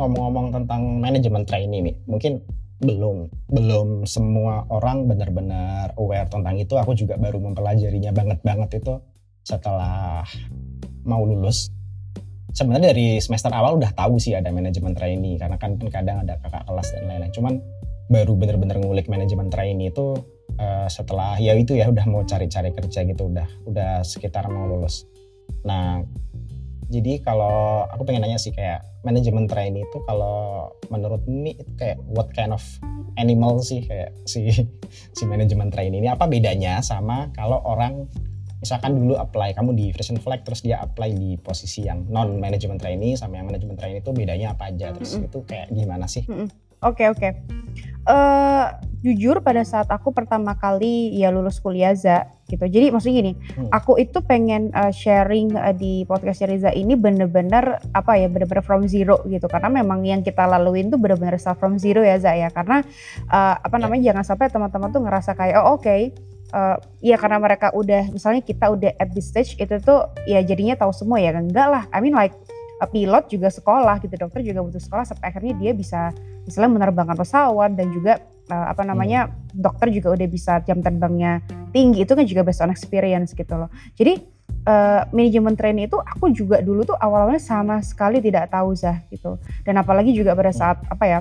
ngomong-ngomong tentang manajemen trainee nih, mungkin belum belum semua orang benar-benar aware tentang itu. Aku juga baru mempelajarinya banget-banget itu setelah mau lulus. Sebenarnya dari semester awal udah tahu sih ada manajemen trainee karena kan kadang ada kakak kelas dan lain-lain. Cuman baru benar-benar ngulik manajemen trainee itu uh, setelah ya itu ya udah mau cari-cari kerja gitu udah udah sekitar mau lulus. Nah jadi kalau aku pengen nanya sih kayak manajemen trainee itu kalau menurut ini itu kayak what kind of animal sih kayak si si manajemen trainee ini apa bedanya sama kalau orang misalkan dulu apply kamu di Fresh Flag terus dia apply di posisi yang non manajemen trainee sama yang manajemen trainee itu bedanya apa aja terus mm -hmm. itu kayak gimana sih? Mm -hmm. Oke. Okay, okay. uh, jujur pada saat aku pertama kali ya lulus kuliah za gitu. Jadi maksudnya gini, hmm. aku itu pengen uh, sharing uh, di podcast Riza ini bener-bener apa ya, bener-bener from zero gitu. Karena memang yang kita laluin tuh bener-bener start from zero ya za ya. Karena uh, apa ya. namanya yeah. jangan sampai teman-teman tuh ngerasa kayak oh oke okay, uh, ya karena mereka udah misalnya kita udah at this stage itu tuh ya jadinya tahu semua ya enggak lah I mean like pilot juga sekolah gitu dokter juga butuh sekolah sampai akhirnya dia bisa misalnya menerbangkan pesawat dan juga uh, apa namanya hmm. dokter juga udah bisa jam terbangnya tinggi itu kan juga based on experience gitu loh. Jadi uh, manajemen training itu aku juga dulu tuh awalnya sama sekali tidak tahu Zah gitu. Dan apalagi juga pada saat apa ya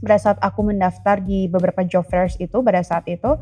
pada saat aku mendaftar di beberapa job fairs itu pada saat itu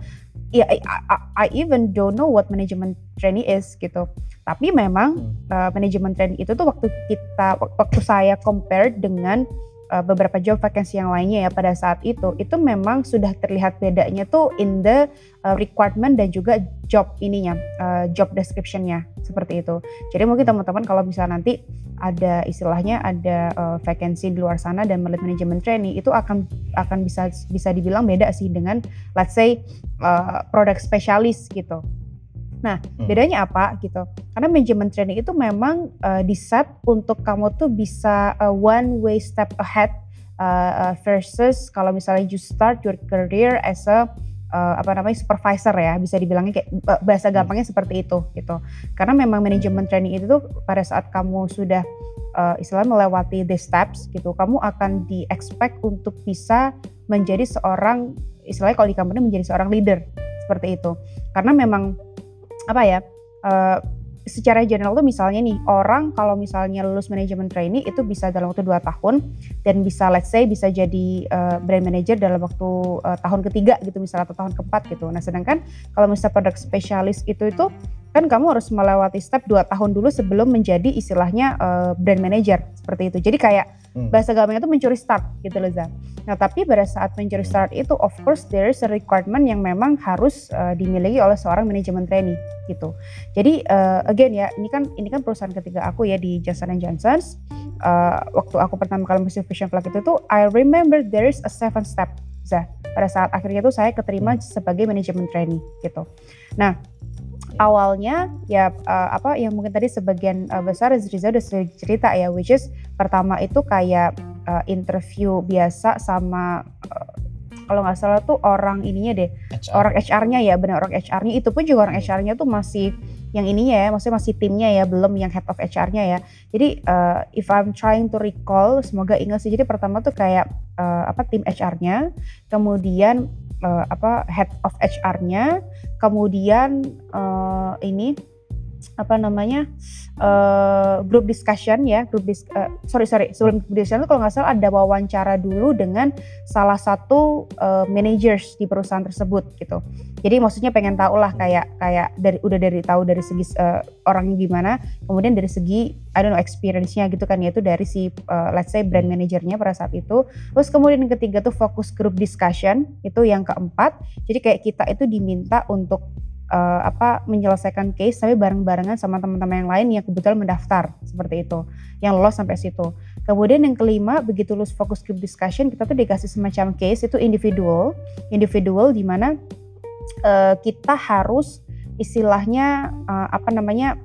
ya I, I, I even don't know what management training is gitu tapi memang hmm. uh, manajemen training itu tuh waktu kita waktu saya compare dengan uh, beberapa job vacancy yang lainnya ya pada saat itu itu memang sudah terlihat bedanya tuh in the uh, requirement dan juga job ininya uh, job descriptionnya seperti itu. Jadi mungkin teman-teman kalau bisa nanti ada istilahnya ada uh, vacancy di luar sana dan melihat manajemen training itu akan akan bisa bisa dibilang beda sih dengan let's say uh, product specialist gitu. Nah, hmm. bedanya apa gitu? Karena manajemen training itu memang uh, di set untuk kamu tuh bisa uh, one way step ahead uh, uh, versus kalau misalnya you start your career as a uh, apa namanya supervisor ya, bisa dibilangnya kayak bahasa hmm. gampangnya seperti itu gitu. Karena memang manajemen training itu tuh pada saat kamu sudah uh, istilahnya melewati the steps gitu, kamu akan di expect untuk bisa menjadi seorang istilahnya kalau di company menjadi seorang leader seperti itu. Karena memang apa ya uh, secara general tuh misalnya nih orang kalau misalnya lulus manajemen trainee itu bisa dalam waktu 2 tahun dan bisa let's say bisa jadi uh, brand manager dalam waktu uh, tahun ketiga gitu misalnya atau tahun keempat gitu. Nah sedangkan kalau misalnya produk spesialis itu itu kan kamu harus melewati step 2 tahun dulu sebelum menjadi istilahnya uh, brand manager seperti itu. Jadi kayak hmm. bahasa gampangnya itu mencuri start gitu loh Zah. Nah tapi pada saat mencuri hmm. start itu of course there is a requirement yang memang harus uh, dimiliki oleh seorang manajemen trainee gitu. Jadi uh, again ya ini kan ini kan perusahaan ketiga aku ya di Johnson Johnson. Uh, waktu aku pertama kali masuk Vision Flag itu tuh I remember there is a seven step Zah. Pada saat akhirnya tuh saya keterima hmm. sebagai manajemen trainee gitu. Nah awalnya ya uh, apa yang mungkin tadi sebagian uh, besar Riza udah cerita ya which is pertama itu kayak uh, interview biasa sama uh, kalau nggak salah tuh orang ininya deh HR. orang HR-nya ya benar orang HR-nya itu pun juga orang HR-nya tuh masih yang ininya ya maksudnya masih timnya ya belum yang head of HR-nya ya. Jadi uh, if I'm trying to recall semoga ingat sih. Jadi pertama tuh kayak uh, apa tim HR-nya kemudian uh, apa head of HR-nya, kemudian uh, ini apa namanya uh, group discussion ya group dis uh, sorry sorry sebelum group discussion itu kalau nggak salah ada wawancara dulu dengan salah satu uh, managers di perusahaan tersebut gitu. Jadi maksudnya pengen tahu lah kayak kayak dari udah dari tahu dari segi uh, orangnya gimana kemudian dari segi I don't know experience-nya gitu kan yaitu dari si uh, let's say brand manajernya pada saat itu. Terus kemudian yang ketiga tuh fokus group discussion itu yang keempat. Jadi kayak kita itu diminta untuk uh, apa menyelesaikan case tapi bareng-barengan sama teman-teman yang lain yang kebetulan mendaftar seperti itu yang lolos sampai situ. Kemudian yang kelima begitu lulus fokus group discussion kita tuh dikasih semacam case itu individual. Individual di mana uh, kita harus istilahnya uh, apa namanya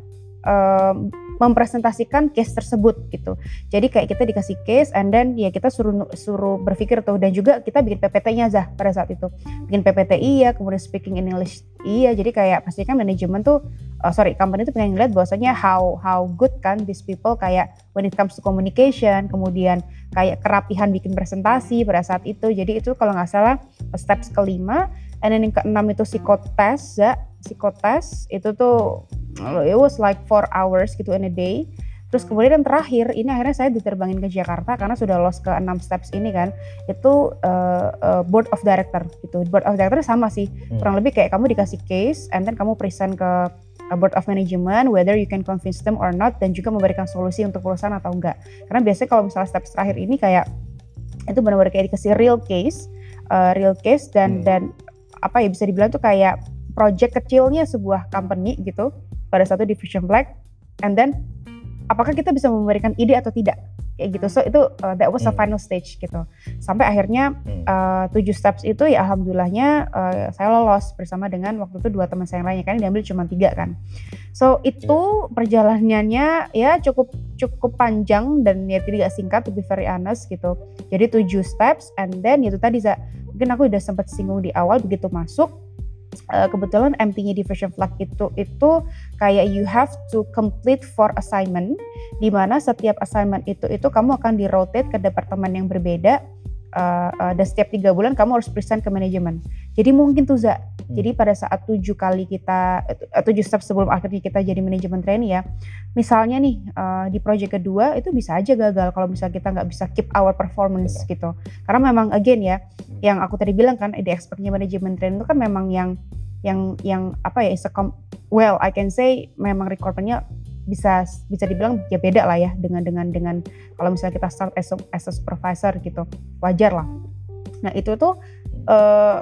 um, mempresentasikan case tersebut gitu. Jadi kayak kita dikasih case and then ya kita suruh suruh berpikir tuh dan juga kita bikin PPT-nya Zah pada saat itu. Bikin PPT iya, kemudian speaking in English iya. Jadi kayak pastikan manajemen tuh uh, sorry company itu pengen ngeliat bahwasanya how how good kan these people kayak when it comes to communication, kemudian kayak kerapihan bikin presentasi pada saat itu. Jadi itu kalau nggak salah steps kelima and then yang keenam itu psikotes ya psikotes itu tuh it was like four hours gitu in a day. Terus kemudian yang terakhir ini akhirnya saya diterbangin ke Jakarta karena sudah lost ke enam steps ini kan. Itu uh, uh, board of director gitu. Board of director sama sih. Hmm. kurang lebih kayak kamu dikasih case and then kamu present ke board of management whether you can convince them or not dan juga memberikan solusi untuk perusahaan atau enggak. Karena biasanya kalau misalnya steps terakhir ini kayak itu benar-benar kayak dikasih real case uh, real case dan hmm. dan apa ya bisa dibilang tuh kayak project kecilnya sebuah company gitu pada satu division black and then apakah kita bisa memberikan ide atau tidak? Kayak gitu. So itu uh, that was a hmm. final stage gitu. Sampai akhirnya hmm. uh, tujuh steps itu ya alhamdulillahnya uh, saya lolos bersama dengan waktu itu dua teman saya yang lainnya kan diambil cuma tiga kan. So itu perjalanannya ya cukup cukup panjang dan ya tidak singkat to be very honest gitu. Jadi tujuh steps and then itu tadi mungkin aku udah sempat singgung di awal begitu masuk uh, kebetulan MT-nya Diversion Flag itu itu kayak you have to complete four assignment di mana setiap assignment itu itu kamu akan di rotate ke departemen yang berbeda uh, uh, dan setiap tiga bulan kamu harus present ke manajemen. Jadi mungkin tuh Za, hmm. jadi pada saat tujuh kali kita tujuh step sebelum akhirnya kita jadi manajemen trainee ya, misalnya nih uh, di project kedua itu bisa aja gagal kalau misalnya kita nggak bisa keep our performance Betul. gitu. Karena memang again ya, hmm. yang aku tadi bilang kan, di expertnya manajemen trainee itu kan memang yang yang yang apa ya, well I can say memang requirementnya bisa bisa dibilang ya beda lah ya dengan dengan dengan kalau misalnya kita start as a, as a supervisor gitu wajar lah. Nah itu tuh uh,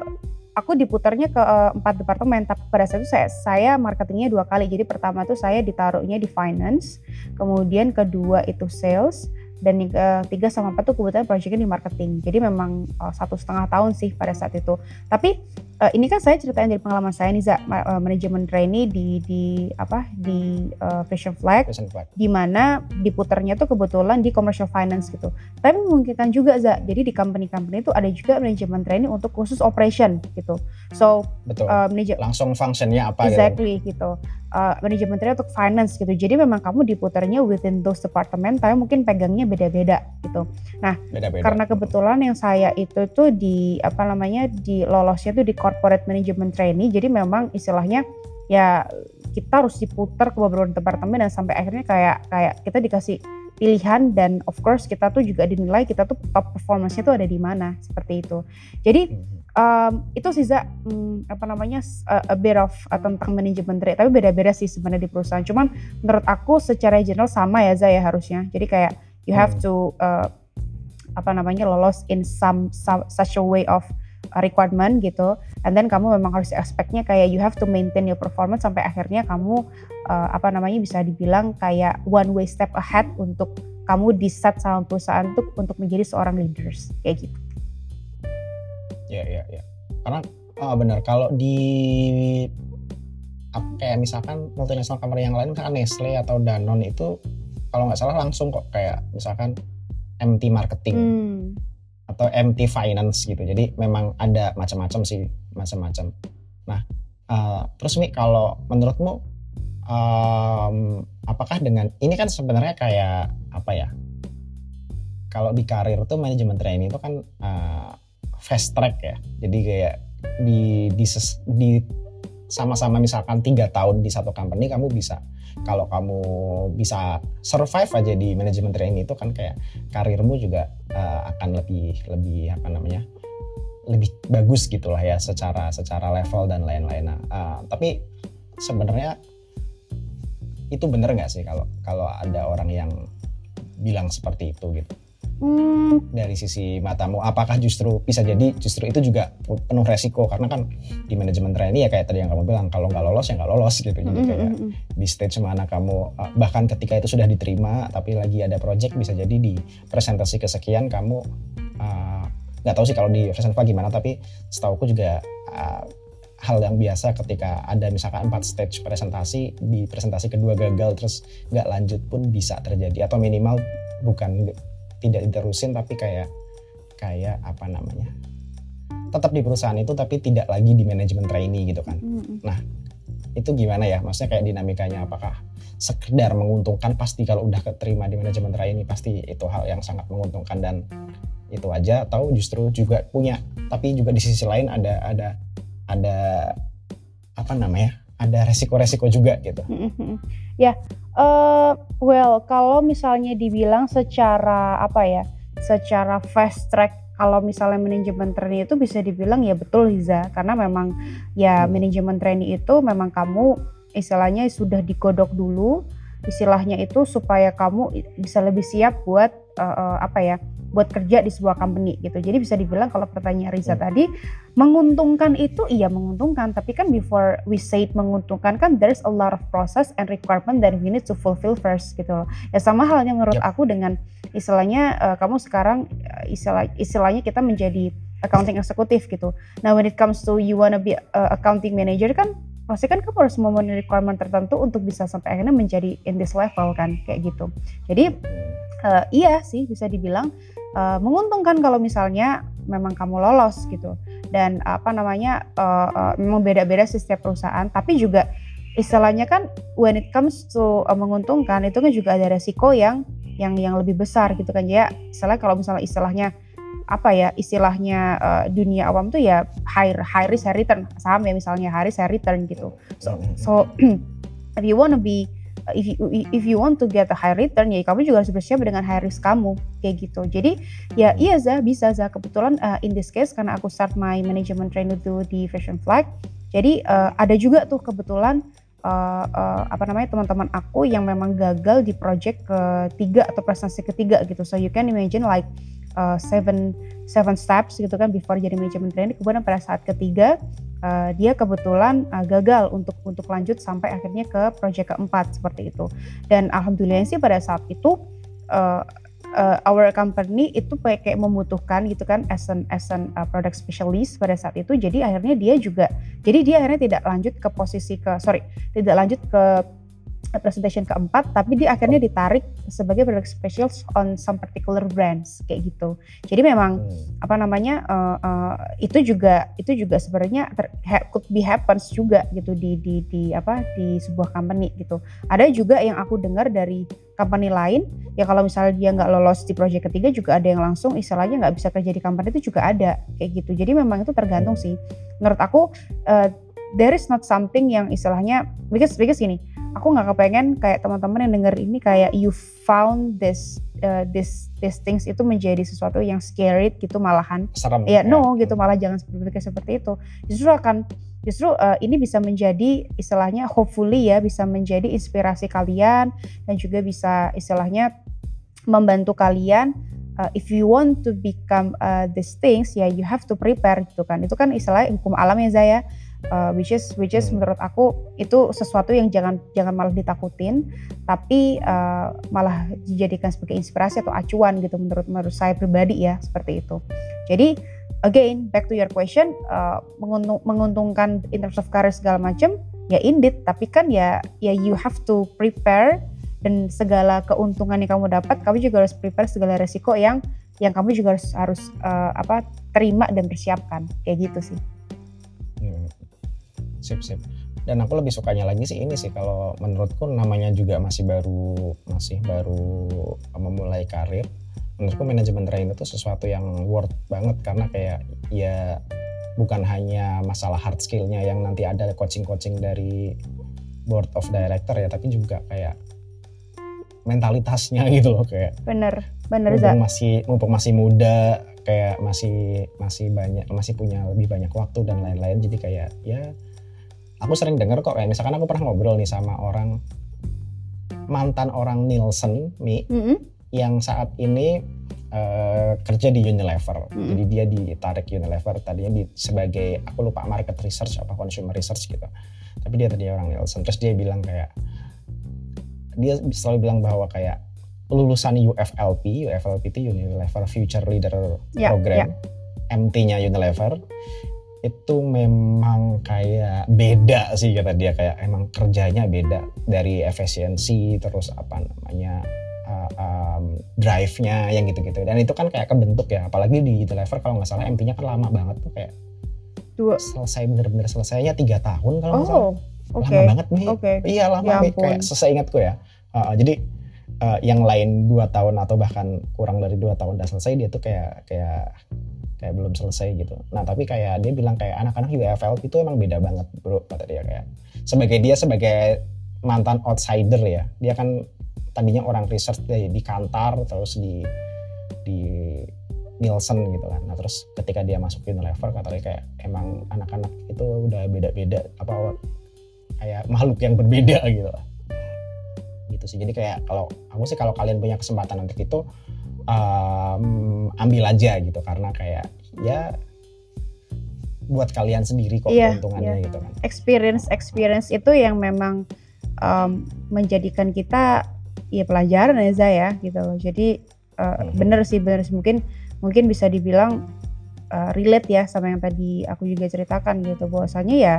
aku diputarnya ke uh, empat departemen tapi pada saat itu saya saya marketingnya dua kali. Jadi pertama tuh saya ditaruhnya di finance kemudian kedua itu sales dan uh, tiga sama empat tuh kebetulan proyeknya di marketing. Jadi memang uh, satu setengah tahun sih pada saat itu. Tapi uh, ini kan saya ceritain dari pengalaman saya nih Za, uh, manajemen trainee di di apa di uh, Fashion Flag, Fashion Flag. di mana diputarnya tuh kebetulan di commercial finance gitu. Tapi memungkinkan juga Za jadi di company-company itu ada juga manajemen trainee untuk khusus operation gitu. So betul. uh, langsung functionnya apa gitu? exactly gitu, gitu uh, manajemen trainee untuk finance gitu. Jadi memang kamu diputarnya within those department, tapi mungkin pegangnya beda-beda gitu. Nah, beda-beda. karena kebetulan yang saya itu tuh di apa namanya di lolosnya tuh di corporate management trainee, jadi memang istilahnya ya kita harus diputar ke beberapa departemen dan sampai akhirnya kayak kayak kita dikasih pilihan dan of course kita tuh juga dinilai kita tuh top performance-nya tuh ada di mana seperti itu. Jadi hmm um, itu sih um, apa namanya uh, a bit of uh, tentang manajemen trade tapi beda-beda sih sebenarnya di perusahaan cuman menurut aku secara general sama ya Zaya harusnya jadi kayak you have hmm. to uh, apa namanya lolos in some, some such a way of requirement gitu. And then kamu memang harus expectnya kayak you have to maintain your performance sampai akhirnya kamu uh, apa namanya bisa dibilang kayak one way step ahead untuk kamu di set sama perusahaan untuk untuk menjadi seorang leaders. Kayak gitu. Ya ya ya. Karena oh, benar. Kalau di kayak misalkan multinasional company yang lain kan Nestle atau Danone itu kalau nggak salah langsung kok kayak misalkan MT marketing. Hmm. Atau MT finance gitu. Jadi memang ada macam-macam sih macam-macam. Nah uh, terus nih kalau menurutmu um, apakah dengan ini kan sebenarnya kayak apa ya kalau di karir tuh manajemen training itu kan uh, fast track ya. Jadi kayak di di, di sama-sama misalkan tiga tahun di satu company kamu bisa kalau kamu bisa survive aja di manajemen training itu kan kayak karirmu juga uh, akan lebih lebih apa namanya lebih bagus gitulah ya secara secara level dan lain-lain. Nah, uh, tapi sebenarnya itu bener nggak sih kalau kalau ada orang yang bilang seperti itu gitu? Hmm. Dari sisi matamu, apakah justru bisa jadi justru itu juga penuh resiko karena kan di manajemen trainee ya kayak tadi yang kamu bilang kalau nggak lolos ya nggak lolos gitu. Jadi hmm, kayak hmm, di stage mana kamu ah, bahkan ketika itu sudah diterima tapi lagi ada project bisa jadi di presentasi kesekian kamu ah, nggak uh, tahu sih kalau di presentasi gimana tapi setahu aku juga uh, hal yang biasa ketika ada misalkan empat stage presentasi di presentasi kedua gagal terus nggak lanjut pun bisa terjadi atau minimal bukan tidak diterusin tapi kayak kayak apa namanya tetap di perusahaan itu tapi tidak lagi di manajemen trainee gitu kan. Mm-mm. nah itu gimana ya? Maksudnya kayak dinamikanya apakah sekedar menguntungkan? Pasti kalau udah keterima di manajemen trainee pasti itu hal yang sangat menguntungkan dan itu aja. Atau justru juga punya tapi juga di sisi lain ada ada ada apa namanya? Ada resiko-resiko juga gitu. Ya, eh well kalau misalnya dibilang secara apa ya, secara fast track kalau misalnya manajemen trainee itu bisa dibilang ya betul Liza karena memang ya manajemen trainee itu memang kamu istilahnya sudah digodok dulu istilahnya itu supaya kamu bisa lebih siap buat eh, eh, apa ya buat kerja di sebuah company gitu. Jadi bisa dibilang kalau pertanyaan Riza Hmm. tadi menguntungkan itu iya menguntungkan. Tapi kan before we say it menguntungkan kan there's a lot of process and requirement that we need to fulfill first gitu loh. Ya sama halnya menurut Yep. aku dengan istilahnya eh, kamu sekarang eh, istilah istilahnya kita menjadi accounting eksekutif gitu. Nah when it comes to you wanna be a accounting manager kan pasti kan kamu harus memenuhi requirement tertentu untuk bisa sampai akhirnya menjadi in this level kan kayak gitu. Jadi eh, iya sih bisa dibilang eh, menguntungkan kalau misalnya memang kamu lolos gitu. Dan apa namanya eh, eh, memang beda-beda sih setiap perusahaan. Tapi juga istilahnya kan when it comes to eh, menguntungkan itu kan juga ada resiko yang yang yang lebih besar gitu kan. Ya istilah kalau misalnya istilahnya apa ya istilahnya eh, dunia awam tuh ya high high risk high return. Saham ya misalnya high risk high return gitu. So so if you wanna be if you if you want to get a high return ya kamu juga harus bersiap dengan high risk kamu kayak gitu. Jadi ya iya Zah bisa Zah. Kebetulan uh, in this case karena aku start my management training itu di Fashion Flag jadi uh, ada juga tuh kebetulan uh, uh, apa namanya teman-teman aku yang memang gagal di project ketiga atau presentasi ketiga gitu. So you can imagine like uh, seven seven steps gitu kan before jadi management training kemudian pada saat ketiga uh, dia kebetulan uh, gagal untuk untuk lanjut sampai akhirnya ke project keempat seperti itu. Dan alhamdulillah sih pada saat itu uh, uh, our company itu kayak membutuhkan gitu kan as an as an uh, product specialist pada saat itu. Jadi akhirnya dia juga jadi dia akhirnya tidak lanjut ke posisi ke sorry tidak lanjut ke presentation keempat tapi dia akhirnya ditarik sebagai product specialist on some particular brands kayak gitu. Jadi memang Hmm. apa namanya uh, uh, itu juga itu juga sebenarnya ter- ha- could be happens juga gitu di di di apa di sebuah company gitu. Ada juga yang aku dengar dari company lain ya kalau misalnya dia nggak lolos di project ketiga juga ada yang langsung istilahnya nggak bisa kerja di company itu juga ada kayak gitu. Jadi memang itu tergantung sih. Menurut aku uh, there is not something yang istilahnya because because gini aku nggak kepengen kayak teman-teman yang denger ini kayak you found this uh, this these things itu menjadi sesuatu yang scary gitu malahan. Serem. Ya no Hmm. gitu malah jangan seperti seperti itu. Justru akan justru uh, ini bisa menjadi istilahnya hopefully ya bisa menjadi inspirasi kalian dan juga bisa istilahnya membantu kalian uh, if you want to become uh, these things ya you have to prepare gitu kan. Itu kan istilahnya hukum alam ya Zaya Uh, which is which is Hmm. menurut aku itu sesuatu yang jangan jangan malah ditakutin tapi uh, malah dijadikan sebagai inspirasi atau acuan gitu menurut menurut saya pribadi ya seperti itu jadi again back to your question uh, menguntung, menguntungkan in terms of career segala macam ya indeed tapi kan ya ya you have to prepare dan segala keuntungan yang kamu dapat kamu juga harus prepare segala resiko yang yang kamu juga harus harus uh, apa terima dan persiapkan kayak gitu sih. Sip sip. Dan aku lebih sukanya lagi sih ini sih kalau menurutku namanya juga masih baru masih baru memulai karir. Menurutku manajemen trainer itu sesuatu yang worth banget karena kayak ya bukan hanya masalah hard skillnya yang nanti ada coaching-coaching dari board of director ya, tapi juga kayak mentalitasnya gitu loh kayak bener bener mumpung masih mumpung masih muda kayak masih masih banyak masih punya lebih banyak waktu dan lain-lain jadi kayak ya aku sering dengar kok kayak misalkan aku pernah ngobrol nih sama orang mantan orang Nielsen Mi Mm-mm. yang saat ini eh, kerja di Unilever. Mm. jadi dia ditarik Unilever tadinya di, sebagai aku lupa market research apa consumer research gitu. Tapi dia tadi orang Nielsen. Terus dia bilang kayak dia selalu bilang bahwa kayak lulusan UFLP, UFLP itu Unilever Future Leader Ya, Program, MT-nya Unilever, itu memang kayak beda sih kata dia kayak emang kerjanya beda dari efisiensi terus apa namanya uh, um, drive-nya yang gitu-gitu dan itu kan kayak kebentuk ya apalagi di driver kalau nggak salah MP-nya kan lama banget tuh kayak Dua. selesai bener-bener selesainya tiga tahun kalau nggak Oh, salah oke. lama banget nih Oke. iya lama Ya nih kayak seingatku ya Uh, jadi uh, yang lain dua tahun atau bahkan kurang dari dua tahun udah selesai dia tuh kayak kayak kayak belum selesai gitu. Nah tapi kayak dia bilang kayak anak-anak UFL itu emang beda banget bro kata dia kayak sebagai dia sebagai mantan outsider ya dia kan tadinya orang research di, di Kantar terus di di Nielsen gitu kan. Nah terus ketika dia masuk Unilever kata dia kayak emang anak-anak itu udah beda-beda apa kayak makhluk yang berbeda gitu gitu sih. Jadi kayak kalau aku sih kalau kalian punya kesempatan untuk itu um, ambil aja gitu karena kayak ya buat kalian sendiri kok Iya, keuntungannya iya. gitu kan. Experience experience itu yang memang um, menjadikan kita ya pelajaran ya Zah ya gitu loh. Jadi uh, Mhm. bener sih bener sih. Mungkin mungkin bisa dibilang uh, relate ya sama yang tadi aku juga ceritakan gitu. Bahwasanya ya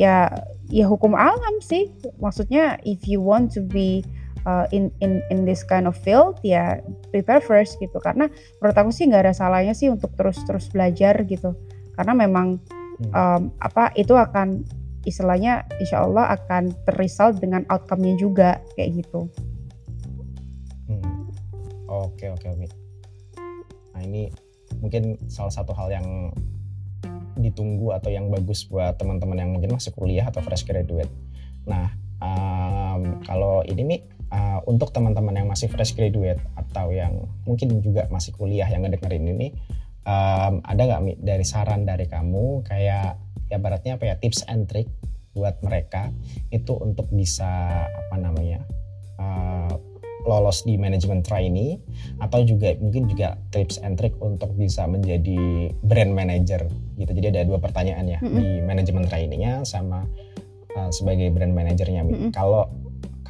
ya ya hukum alam sih. Maksudnya if you want to be uh, in in in this kind of field ya prepare first gitu karena menurut aku sih nggak ada salahnya sih untuk terus terus belajar gitu karena memang Hmm. um, apa itu akan istilahnya insya Allah akan terresult dengan outcome-nya juga kayak gitu. Hmm. Oke oke oke. Nah ini mungkin salah satu hal yang ditunggu atau yang bagus buat teman-teman yang mungkin masih kuliah atau fresh graduate. Nah um, kalau ini nih uh, untuk teman-teman yang masih fresh graduate atau yang mungkin juga masih kuliah yang ngedengerin ini, um, ada nggak dari saran dari kamu kayak ya baratnya apa ya tips and trick buat mereka itu untuk bisa apa namanya uh, lolos di manajemen trainee atau juga mungkin juga tips and trick untuk bisa menjadi brand manager gitu. Jadi ada dua pertanyaan ya Mm-mm. di manajemen trainee-nya sama uh, sebagai brand manajernya. Mi. Mm-mm. Kalau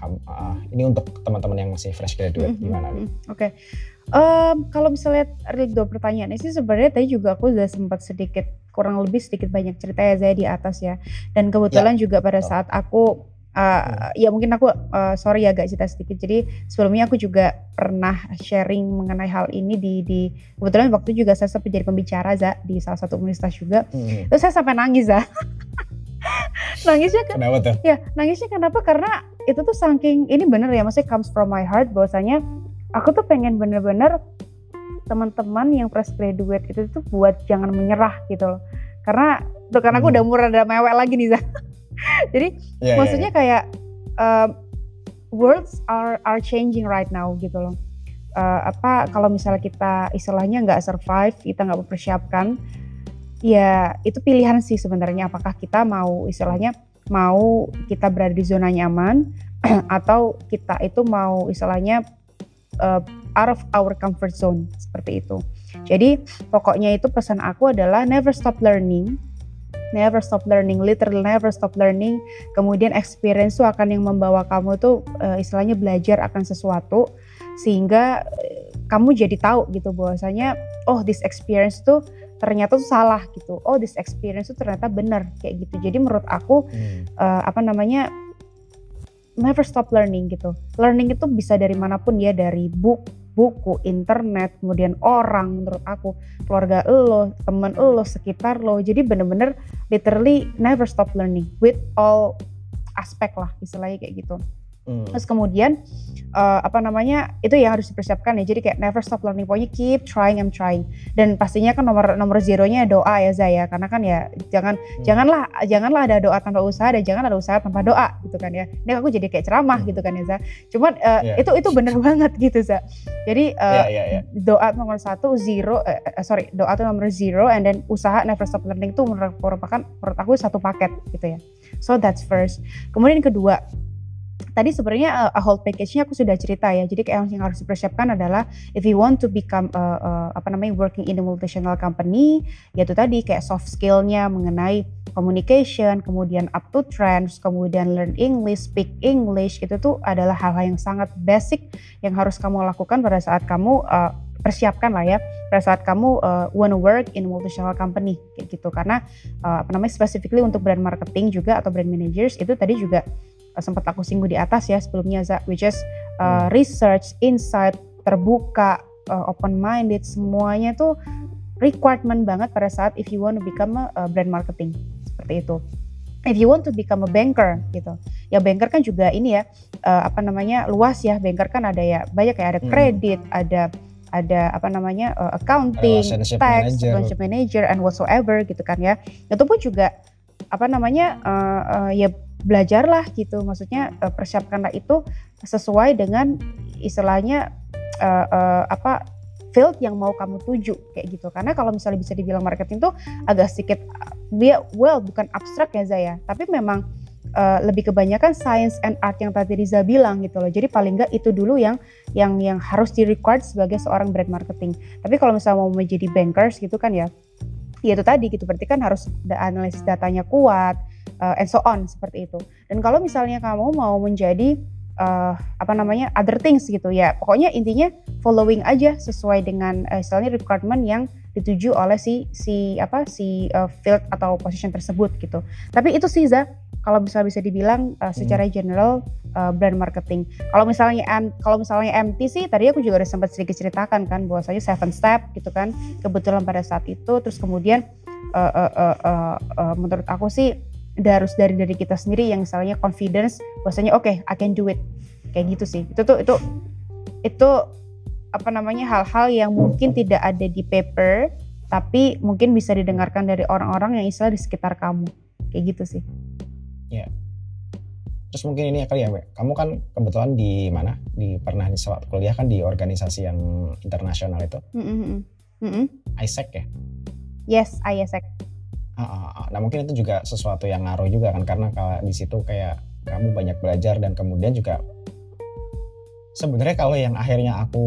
kamu uh, ini untuk teman-teman yang masih fresh graduate Mm-mm, gimana? Mi? mm-mm. Oke, Em, kalau misalnya ada dua pertanyaan ini sih sebenarnya tadi juga aku udah sempat sedikit kurang lebih sedikit banyak cerita ya saya di atas ya. Dan kebetulan juga pada saat aku uh, ya mungkin aku uh, sorry ya agak cerita sedikit. Jadi sebelumnya aku juga pernah sharing mengenai hal ini di di kebetulan waktu juga saya sempat jadi pembicara za di salah satu universitas juga. Hmm, Terus saya sampai nangis za. Nangisnya ke- Kenapa tuh? Ya, nangisnya kenapa? Karena itu tuh saking ini bener ya, maksudnya comes from my heart bahwasanya aku tuh pengen bener-bener teman-teman yang fresh graduate itu tuh buat jangan menyerah gitu loh. Karena tuh karena aku Hmm. udah murah ada mewek lagi nih, Zah. Jadi Ya, ya, maksudnya kayak um, worlds are are changing right now gitu loh. Uh, apa kalau misalnya kita istilahnya nggak survive, kita nggak mempersiapkan, ya itu pilihan sih sebenarnya. Apakah kita mau istilahnya mau kita berada di zona nyaman atau kita itu mau istilahnya uh, out of our comfort zone seperti itu. Jadi pokoknya itu pesan aku adalah never stop learning. Never stop learning, literally never stop learning. Kemudian experience tuh akan yang membawa kamu tuh uh, istilahnya belajar akan sesuatu sehingga uh, kamu jadi tahu gitu bahwasanya oh this experience tuh ternyata tuh salah gitu. Oh this experience tuh ternyata benar kayak gitu. Jadi menurut aku Hmm. uh, apa namanya never stop learning gitu. Learning itu bisa dari mana pun ya dari book, buku, internet, kemudian orang menurut aku, keluarga lo, temen lo, sekitar lo. Jadi bener-bener literally never stop learning with all aspek lah istilahnya kayak gitu. Hmm. Terus kemudian uh, apa namanya itu yang harus dipersiapkan ya. Jadi kayak never stop learning. Pokoknya keep trying and trying. Dan pastinya kan nomor nomor zeronya doa ya Zaya. Karena kan ya jangan janganlah janganlah ada doa tanpa usaha dan jangan ada usaha tanpa doa gitu kan ya. Ini aku jadi kayak ceramah Hmm. gitu kan ya Za. Cuman uh, Iya. itu itu bener banget gitu Za. Jadi uh, ya, ya. doa nomor satu zero eh, eh, sorry doa itu nomor zero and then usaha never stop learning itu merupakan menurut aku satu paket gitu ya so that's first kemudian kedua tadi sebenarnya uh, a whole package-nya aku sudah cerita ya. Jadi kayak yang harus dipersiapkan adalah if you want to become uh, uh, apa namanya working in a multinational company yaitu tadi kayak soft skill-nya mengenai communication kemudian up to trends kemudian learn English speak English itu tuh adalah hal-hal yang sangat basic yang harus kamu lakukan pada saat kamu uh, persiapkan lah ya. Pada saat kamu uh, wanna work in multinational company kayak gitu. Karena uh, apa namanya specifically untuk brand marketing juga atau brand managers itu tadi juga sempat aku singgung di atas ya sebelumnya Za, which is uh, research, insight, terbuka, uh, open minded semuanya tuh requirement banget pada saat if you want to become a, brand marketing. Seperti itu. If you want to become a banker gitu. Ya banker kan juga ini ya uh, apa namanya luas ya. Banker kan ada ya banyak ya. Ada hmm. kredit hmm. ada ada apa namanya uh, accounting tax relationship manager and whatsoever gitu kan ya. Itu pun juga apa namanya uh, uh, ya belajarlah gitu. Maksudnya uh, persiapkanlah itu sesuai dengan istilahnya uh, uh, apa field yang mau kamu tuju kayak gitu. Karena kalau misalnya bisa dibilang marketing tuh agak sedikit dia well bukan abstrak ya Zaya. Tapi memang uh, lebih kebanyakan science and art yang tadi Riza bilang gitu loh. Jadi paling nggak itu dulu yang yang yang harus di sebagai seorang brand marketing. Tapi kalau misalnya mau menjadi bankers gitu kan ya ya itu tadi gitu. Berarti kan harus analisis datanya kuat uh, and so on seperti itu. Dan kalau misalnya kamu mau menjadi uh, apa namanya other things gitu ya pokoknya intinya following aja sesuai dengan uh, istilahnya requirement yang dituju oleh si si apa si uh, field atau position tersebut gitu. Tapi itu sih Za kalau bisa bisa dibilang uh, secara general uh, brand marketing. Kalau misalnya kalau misalnya MT sih tadi aku juga udah sempat sedikit ceritakan kan bahwasanya seven step gitu kan kebetulan pada saat itu. Terus kemudian uh, uh, uh, uh, uh, menurut aku sih harus dari dari kita sendiri yang misalnya confidence bahwasanya oke okay, I can do it. Kayak gitu sih. Itu tuh itu itu apa namanya hal-hal yang mungkin tidak ada di paper tapi mungkin bisa didengarkan dari orang-orang yang istilah di sekitar kamu. Kayak gitu sih ya terus mungkin ini ya kali ya We. kamu kan kebetulan di mana? Di pernah di saat kuliah kan di organisasi yang internasional itu? Mm -hmm. Mm -hmm. ISEC ya? Yes ISEC Nah mungkin itu juga sesuatu yang ngaruh juga kan karena kalau di situ kayak kamu banyak belajar dan kemudian juga sebenarnya kalau yang akhirnya aku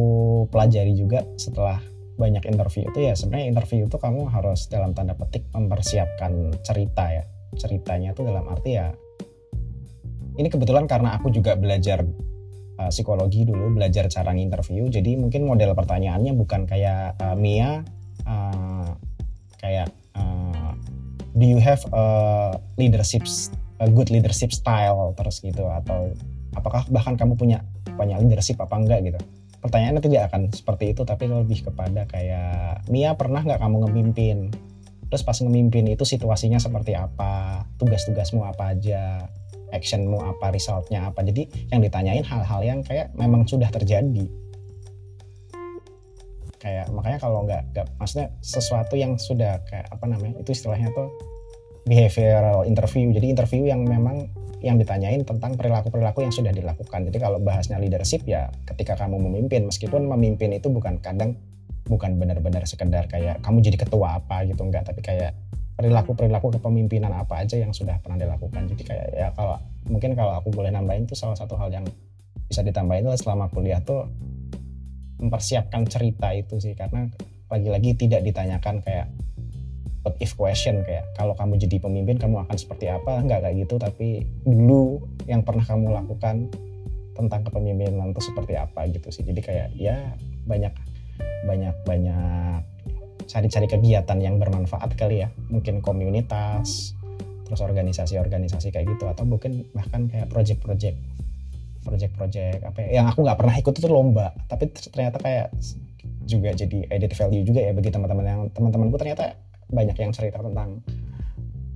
pelajari juga setelah banyak interview itu ya sebenarnya interview itu kamu harus dalam tanda petik mempersiapkan cerita ya ceritanya itu dalam arti ya ini kebetulan karena aku juga belajar uh, psikologi dulu belajar cara nginterview jadi mungkin model pertanyaannya bukan kayak uh, Mia uh, kayak do you have a leadership a good leadership style? Terus gitu atau apakah bahkan kamu punya punya leadership apa enggak gitu. Pertanyaannya tidak akan seperti itu tapi lebih kepada kayak Mia pernah nggak kamu ngemimpin terus pas ngemimpin itu situasinya seperti apa? Tugas-tugasmu apa aja? Actionmu apa? Resultnya apa? Jadi yang ditanyain hal-hal yang kayak memang sudah terjadi. Kayak makanya kalau nggak nggak maksudnya sesuatu yang sudah kayak apa namanya itu istilahnya tuh behavioral interview. Jadi interview yang memang yang ditanyain tentang perilaku-perilaku yang sudah dilakukan. Jadi kalau bahasnya leadership ya ketika kamu memimpin meskipun memimpin itu bukan kadang bukan benar-benar sekedar kayak kamu jadi ketua apa? gitu enggak. Tapi kayak perilaku-perilaku kepemimpinan apa aja yang sudah pernah dilakukan. Jadi kayak ya kalau mungkin kalau aku boleh nambahin tuh salah satu hal yang bisa ditambahin adalah selama kuliah tuh mempersiapkan cerita itu sih. Karena lagi-lagi tidak ditanyakan kayak what if question kayak kalau kamu jadi pemimpin kamu akan seperti apa? Nggak kayak gitu. Tapi dulu yang pernah kamu lakukan tentang kepemimpinan itu seperti apa gitu sih. Jadi kayak ya banyak banyak banyak cari-cari kegiatan yang bermanfaat kali ya. Mungkin komunitas terus organisasi-organisasi kayak gitu atau mungkin bahkan kayak project-project project-project apa ya, yang aku nggak pernah ikut itu lomba tapi ternyata kayak juga jadi edit value juga ya bagi teman-teman yang teman-temanku ternyata banyak yang cerita tentang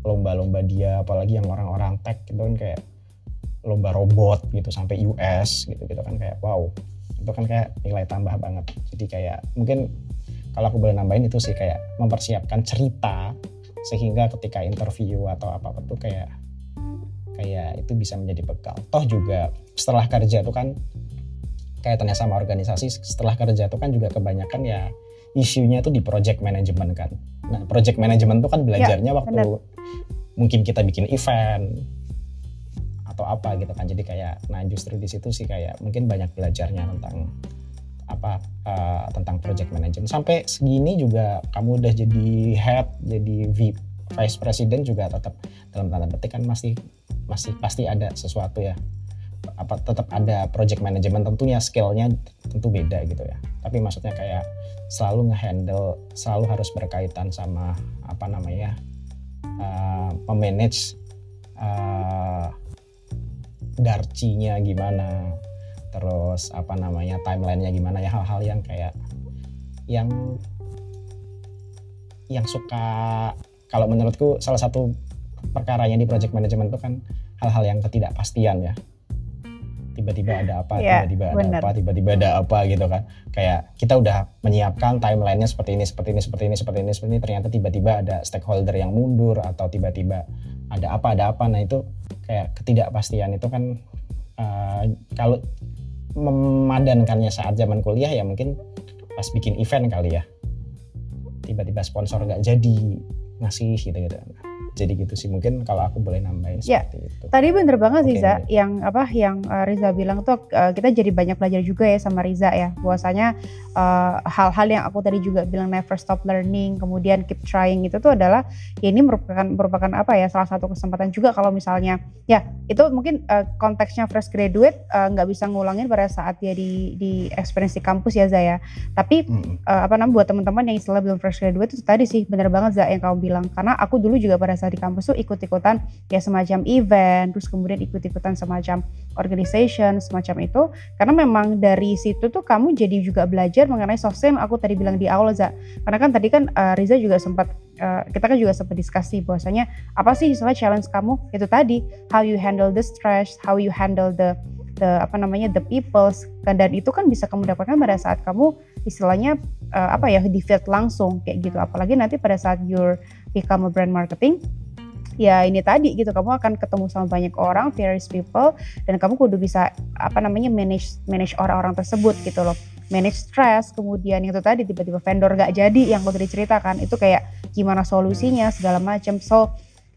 lomba-lomba dia apalagi yang orang-orang tech gitu kan kayak lomba robot gitu sampai US gitu gitu kan kayak wow itu kan kayak nilai tambah banget. Jadi kayak mungkin kalau aku boleh nambahin itu sih kayak mempersiapkan cerita sehingga ketika interview atau apa apa tuh kayak kayak itu bisa menjadi bekal. Toh juga setelah kerja itu kan kaitannya sama organisasi setelah kerja itu kan juga kebanyakan ya isunya itu di project management kan. Nah project management itu kan belajarnya ya, waktu bener. mungkin kita bikin event atau apa gitu kan. Jadi kayak nah justru di situ sih kayak mungkin banyak belajarnya tentang apa uh, tentang project management. Sampai segini juga kamu udah jadi head jadi vice president juga tetap dalam tanda petik kan masih masih pasti ada sesuatu ya. Apa tetap ada project management tentunya skillnya tentu beda gitu ya. Tapi maksudnya kayak selalu ngehandle selalu harus berkaitan sama apa namanya uh, memanage uh, darcinya gimana terus apa namanya timelinenya gimana ya hal-hal yang kayak yang yang suka kalau menurutku salah satu perkaranya di project management itu kan hal-hal yang ketidakpastian ya tiba-tiba ada apa, yeah, tiba-tiba ada bener. apa, tiba-tiba ada apa gitu kan. Kayak kita udah menyiapkan timelinenya seperti ini, seperti ini, seperti ini, seperti ini, seperti ini. Ternyata tiba-tiba ada stakeholder yang mundur atau tiba-tiba ada apa, ada apa. Nah itu kayak ketidakpastian itu kan uh, kalau memadankannya saat zaman kuliah ya mungkin pas bikin event kali ya. Tiba-tiba sponsor nggak jadi ngasih gitu-gitu jadi gitu sih mungkin kalau aku boleh nambahin ya, seperti itu. Tadi bener banget sih Za, yang apa yang uh, Riza bilang tuh uh, kita jadi banyak belajar juga ya sama Riza ya. Bahwasanya eh, hal-hal uh, yang aku tadi juga bilang never stop learning, kemudian keep trying itu tuh adalah ya ini merupakan merupakan apa ya salah satu kesempatan juga kalau misalnya ya itu mungkin uh, konteksnya fresh graduate nggak uh, bisa ngulangin pada saat dia di di experience di kampus ya Za ya. Tapi hmm. uh, apa namanya buat teman-teman yang istilah belum fresh graduate itu tadi sih bener banget Za yang kamu bilang karena aku dulu juga pada saat di kampus tuh ikut-ikutan ya semacam event, terus kemudian ikut-ikutan semacam organization, semacam itu. Karena memang dari situ tuh kamu jadi juga belajar mengenai soft skill aku tadi bilang di awal Za. Karena kan tadi kan uh, Riza juga sempat uh, kita kan juga sempat diskusi bahwasanya apa sih istilah challenge kamu itu tadi how you handle the stress, how you handle the the apa namanya the peoples dan itu kan bisa kamu dapatkan pada saat kamu istilahnya uh, apa ya di field langsung kayak gitu apalagi nanti pada saat you're become a brand marketing ya ini tadi gitu kamu akan ketemu sama banyak orang various people dan kamu kudu bisa apa namanya manage manage orang-orang tersebut gitu loh manage stress kemudian itu tadi tiba-tiba vendor gak jadi yang udah diceritakan itu kayak gimana solusinya segala macam so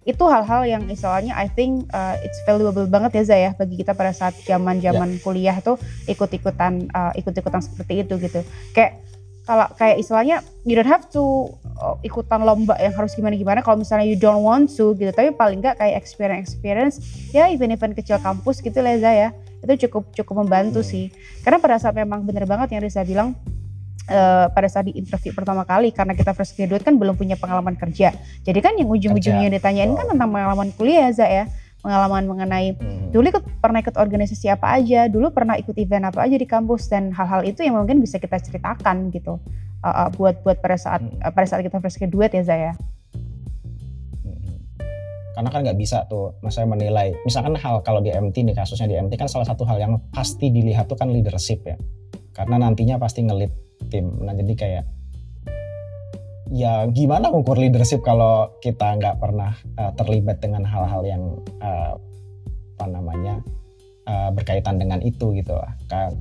itu hal-hal yang istilahnya I think uh, it's valuable banget ya Zaya bagi kita pada saat zaman-zaman yeah. kuliah tuh ikut-ikutan uh, ikut-ikutan seperti itu gitu. Kayak kalau kayak istilahnya you don't have to uh, ikutan lomba yang harus gimana-gimana kalau misalnya you don't want to gitu. Tapi paling nggak kayak experience experience ya event-event kecil kampus gitu lah Zaya. Itu cukup cukup membantu hmm. sih. Karena pada saat memang bener banget yang Riza bilang uh, pada saat di interview pertama kali karena kita fresh graduate kan belum punya pengalaman kerja. Jadi kan yang ujung-ujungnya ditanyain oh. kan tentang pengalaman kuliah za ya. Pengalaman mengenai hmm. dulu ikut pernah ikut organisasi apa aja, dulu pernah ikut event apa aja di kampus dan hal-hal itu yang mungkin bisa kita ceritakan gitu. Uh, uh, buat buat pada saat hmm. uh, pada saat kita fresh graduate ya Zaya. Hmm. Karena kan nggak bisa tuh, saya menilai. Misalkan hal kalau di MT nih kasusnya di MT kan salah satu hal yang pasti dilihat tuh kan leadership ya. Karena nantinya pasti ngelit tim nah jadi kayak ya gimana mengukur leadership kalau kita nggak pernah uh, terlibat dengan hal-hal yang uh, apa namanya uh, berkaitan dengan itu gitu lah.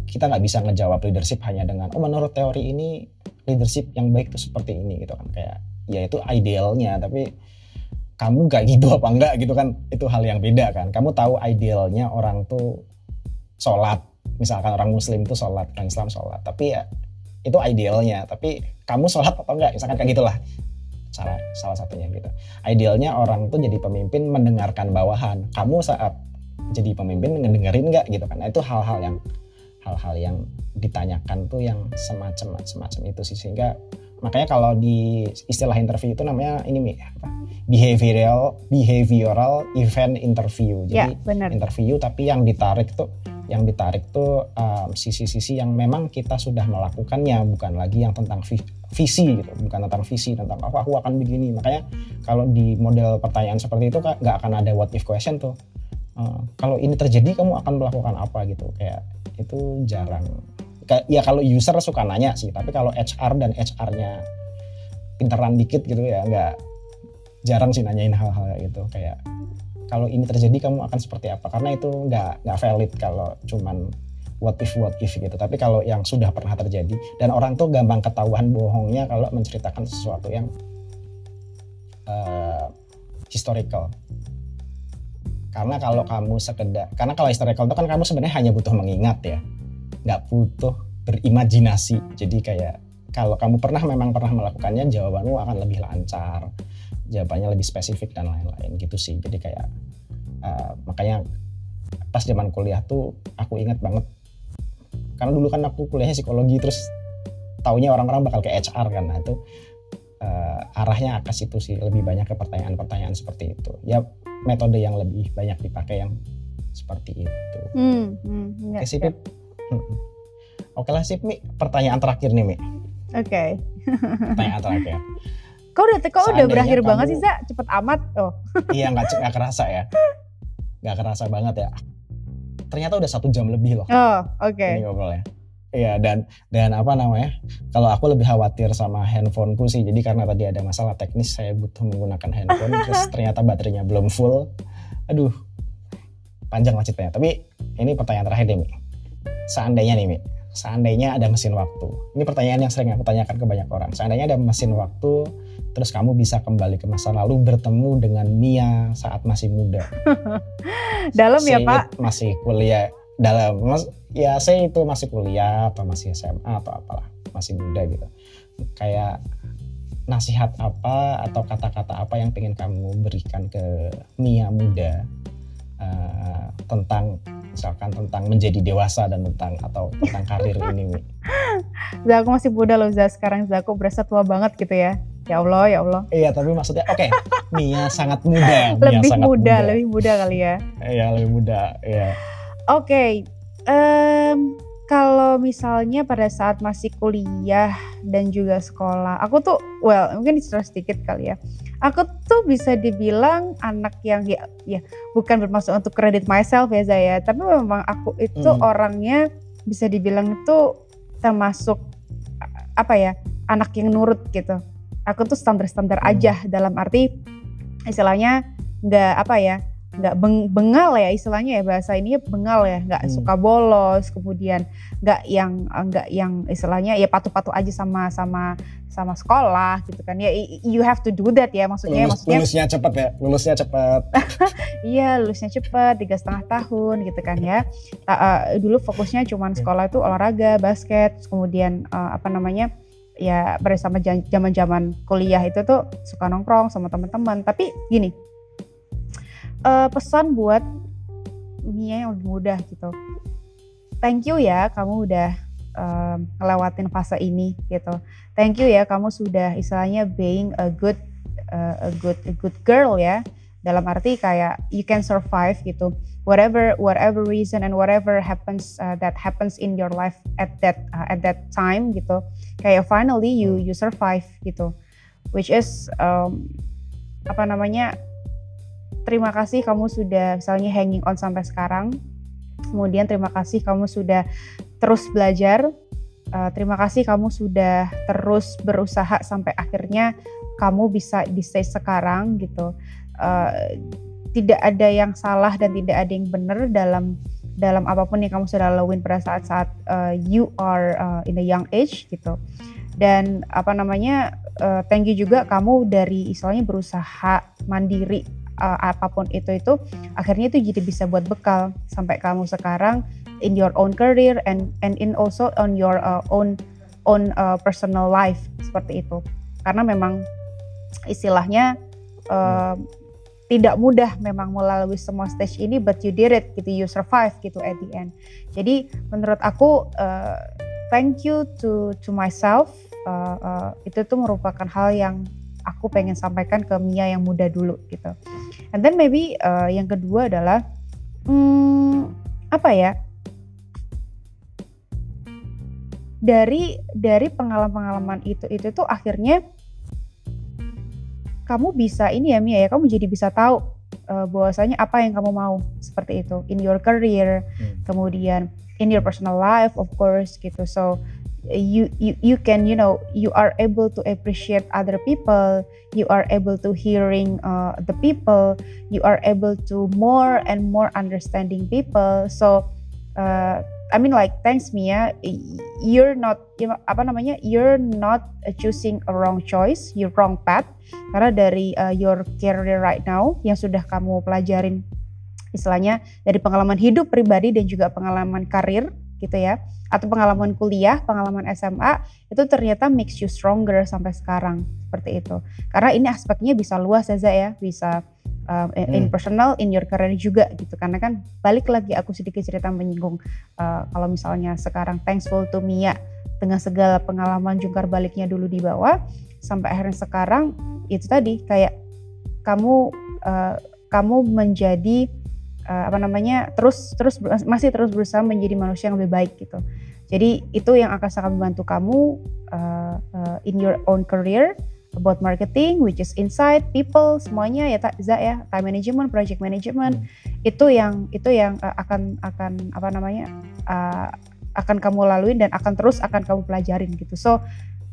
Kita nggak bisa ngejawab leadership hanya dengan oh menurut teori ini leadership yang baik itu seperti ini gitu kan kayak ya itu idealnya tapi kamu gak gitu apa enggak gitu kan itu hal yang beda kan. Kamu tahu idealnya orang tuh sholat misalkan orang muslim tuh sholat orang Islam sholat tapi ya itu idealnya tapi kamu sholat atau enggak? Misalkan kayak gitulah. Salah salah satunya gitu. Idealnya orang tuh jadi pemimpin mendengarkan bawahan. Kamu saat jadi pemimpin ngedengerin nggak gitu kan? Nah, itu hal-hal yang hal-hal yang ditanyakan tuh yang semacam semacam itu sih. Sehingga makanya kalau di istilah interview itu namanya ini apa? Behavioral behavioral event interview. Jadi ya, interview tapi yang ditarik tuh yang ditarik tuh sisi sisi-sisi yang memang kita sudah melakukannya bukan lagi yang tentang visi gitu bukan tentang visi tentang aku aku akan begini. Makanya kalau di model pertanyaan seperti itu nggak akan ada what if question tuh. Uh, kalau ini terjadi kamu akan melakukan apa gitu? Kayak itu jarang. Ya kalau user suka nanya sih tapi kalau HR dan HR-nya pinteran dikit gitu ya nggak jarang sih nanyain hal-hal gitu. Kayak kalau ini terjadi kamu akan seperti apa? Karena itu nggak nggak valid kalau cuman what if what if gitu. Tapi kalau yang sudah pernah terjadi dan orang tuh gampang ketahuan bohongnya kalau menceritakan sesuatu yang uh, historical. Karena kalau kamu sekedar karena kalau historical itu kan kamu sebenarnya hanya butuh mengingat ya. Nggak butuh berimajinasi. Jadi kayak kalau kamu pernah memang pernah melakukannya jawabanmu akan lebih lancar jawabannya lebih spesifik dan lain-lain gitu sih. Jadi kayak uh, makanya pas zaman kuliah tuh aku ingat banget karena dulu kan aku kuliahnya psikologi terus taunya orang-orang bakal ke HR kan. Nah itu uh, arahnya ke situ sih lebih banyak ke pertanyaan-pertanyaan seperti itu. Ya metode yang lebih banyak dipakai yang seperti itu. Hmm, hmm, oke sih Pip hmm. oke lah sih Mi pertanyaan terakhir nih Mi oke. Okay. pertanyaan terakhir Kau udah kau udah berakhir kamu, banget sih, Za? Cepet amat. Oh. iya, nggak nggak kerasa ya. Nggak kerasa banget ya. Ternyata udah satu jam lebih loh. Oh, oke. Okay. Ini ngobrolnya. Iya dan dan apa namanya? Kalau aku lebih khawatir sama handphoneku sih. Jadi karena tadi ada masalah teknis saya butuh menggunakan handphone terus ternyata baterainya belum full. Aduh. Panjang lah ceritanya. Tapi ini pertanyaan terakhir deh, Mi. Seandainya nih, Mi. Seandainya ada mesin waktu. Ini pertanyaan yang sering aku tanyakan ke banyak orang. Seandainya ada mesin waktu terus kamu bisa kembali ke masa lalu bertemu dengan Mia saat masih muda. Dalam ya, Pak? Masih kuliah dalam mas ya saya itu masih kuliah atau masih SMA atau apalah masih muda gitu kayak nasihat apa atau kata-kata apa yang pengen kamu berikan ke Mia muda uh, tentang misalkan tentang menjadi dewasa dan tentang atau tentang karir ini Mi. Zaku masih muda loh Zah sekarang Zaku berasa tua banget gitu ya ya Allah ya Allah iya tapi maksudnya oke okay, Mia sangat muda Mia lebih sangat muda, muda lebih muda kali ya iya lebih muda iya Oke, okay. um, kalau misalnya pada saat masih kuliah dan juga sekolah, aku tuh, well, mungkin cerita sedikit kali ya. Aku tuh bisa dibilang anak yang ya, ya bukan bermaksud untuk kredit myself ya Zaya, tapi memang aku itu hmm. orangnya bisa dibilang itu termasuk apa ya anak yang nurut gitu. Aku tuh standar-standar hmm. aja dalam arti istilahnya nggak apa ya nggak beng, bengal ya istilahnya ya bahasa ini bengal ya nggak hmm. suka bolos kemudian nggak yang nggak yang istilahnya ya patuh-patuh aja sama sama sama sekolah gitu kan ya you have to do that ya maksudnya Lulus, maksudnya lulusnya cepat ya lulusnya cepat iya lulusnya cepat tiga setengah tahun gitu kan ya uh, uh, dulu fokusnya cuma sekolah itu olahraga basket kemudian uh, apa namanya ya bersama zaman zaman kuliah itu tuh suka nongkrong sama teman-teman tapi gini uh, pesan buat Mia yang lebih mudah gitu. Thank you ya kamu udah um, ngelewatin fase ini gitu. Thank you ya kamu sudah istilahnya being a good uh, a good a good girl ya. Dalam arti kayak you can survive gitu. Whatever whatever reason and whatever happens uh, that happens in your life at that uh, at that time gitu. Kayak finally you you survive gitu. Which is um, apa namanya terima kasih kamu sudah misalnya hanging on sampai sekarang. Kemudian terima kasih kamu sudah terus belajar. Uh, terima kasih kamu sudah terus berusaha sampai akhirnya kamu bisa di stage sekarang gitu. Uh, tidak ada yang salah dan tidak ada yang benar dalam dalam apa pun yang kamu sudah lakuin pada saat-saat uh, you are uh, in a young age gitu. Dan apa namanya? Uh, thank you juga kamu dari istilahnya berusaha mandiri uh, apa pun itu itu akhirnya itu jadi bisa buat bekal sampai kamu sekarang in your own career and and in also on your uh, own own uh, personal life seperti itu karena memang istilahnya uh, tidak mudah memang melalui semua stage ini but you did it gitu you survive gitu at the end jadi menurut aku uh, thank you to to myself uh, uh, itu tuh merupakan hal yang aku pengen sampaikan ke Mia yang muda dulu gitu. And then maybe uh, yang kedua adalah hmm, apa ya? Dari dari pengalaman-pengalaman itu itu tuh akhirnya kamu bisa ini ya Mia ya, kamu jadi bisa tahu uh, bahwasanya apa yang kamu mau. Seperti itu. In your career, hmm. kemudian in your personal life of course gitu. So you you you can you know you are able to appreciate other people. You are able to hearing uh, the people. You are able to more and more understanding people. So uh, I mean like thanks Mia. You're not you know, apa namanya you're not choosing a wrong choice you wrong path. Karena dari uh, your career right now yang sudah kamu pelajarin istilahnya dari pengalaman hidup pribadi dan juga pengalaman karir gitu ya atau pengalaman kuliah, pengalaman SMA itu ternyata makes you stronger sampai sekarang seperti itu. Karena ini aspeknya bisa luas ya, ya, bisa uh, in Hmm. personal, in your career juga gitu. Karena kan balik lagi aku sedikit cerita menyinggung uh, kalau misalnya sekarang thankful to Mia dengan segala pengalaman jungkar baliknya dulu di bawah sampai akhirnya sekarang itu tadi kayak kamu uh, kamu menjadi uh, apa namanya terus terus masih terus berusaha menjadi manusia yang lebih baik gitu. Jadi itu yang akan sangat membantu kamu uh, uh, in your own career about marketing, which is insight, people, semuanya ya tak Za ya, time management, project management, itu yang itu yang uh, akan akan apa namanya uh, akan kamu laluin dan akan terus akan kamu pelajarin gitu. So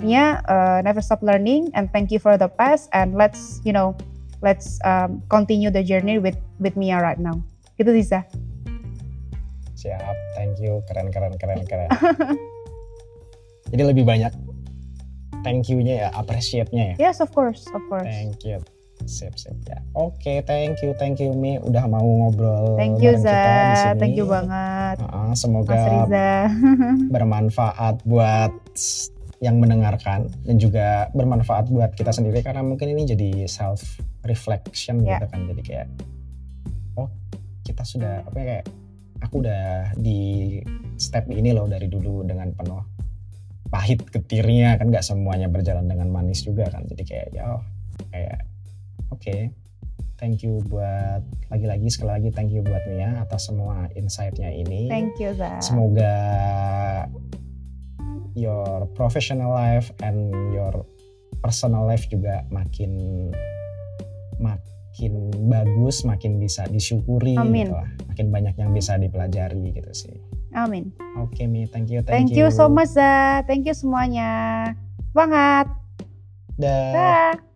Mia, uh, never stop learning and thank you for the past and let's you know let's um, continue the journey with with Mia right now. Gitu Za. Siap, thank you, keren keren keren keren. Jadi lebih banyak thank you-nya ya, appreciate-nya ya. Yes, of course, of course. Thank you. Sip, sip ya. Oke, thank you, thank you Mi udah mau ngobrol Thank you Za, thank you banget. Heeh, semoga Mas Riza. bermanfaat buat yang mendengarkan dan juga bermanfaat buat kita sendiri karena mungkin ini jadi self reflection Ya. gitu kan jadi kayak kita sudah apa ya kayak aku udah di step ini loh dari dulu dengan penuh pahit ketirnya kan nggak semuanya berjalan dengan manis juga kan jadi kayak ya oh, kayak oke thank you buat lagi-lagi sekali lagi thank you buat Mia atas semua insight-nya ini Thank you Za. Semoga your professional life and your personal life juga makin makin bagus, makin bisa disyukuri Amin. gitu lah. Makin banyak yang bisa dipelajari gitu sih. Amin. Oke Mi, thank you, Thank, you so much Za. Thank you semuanya. Semangat. Dah. Dah.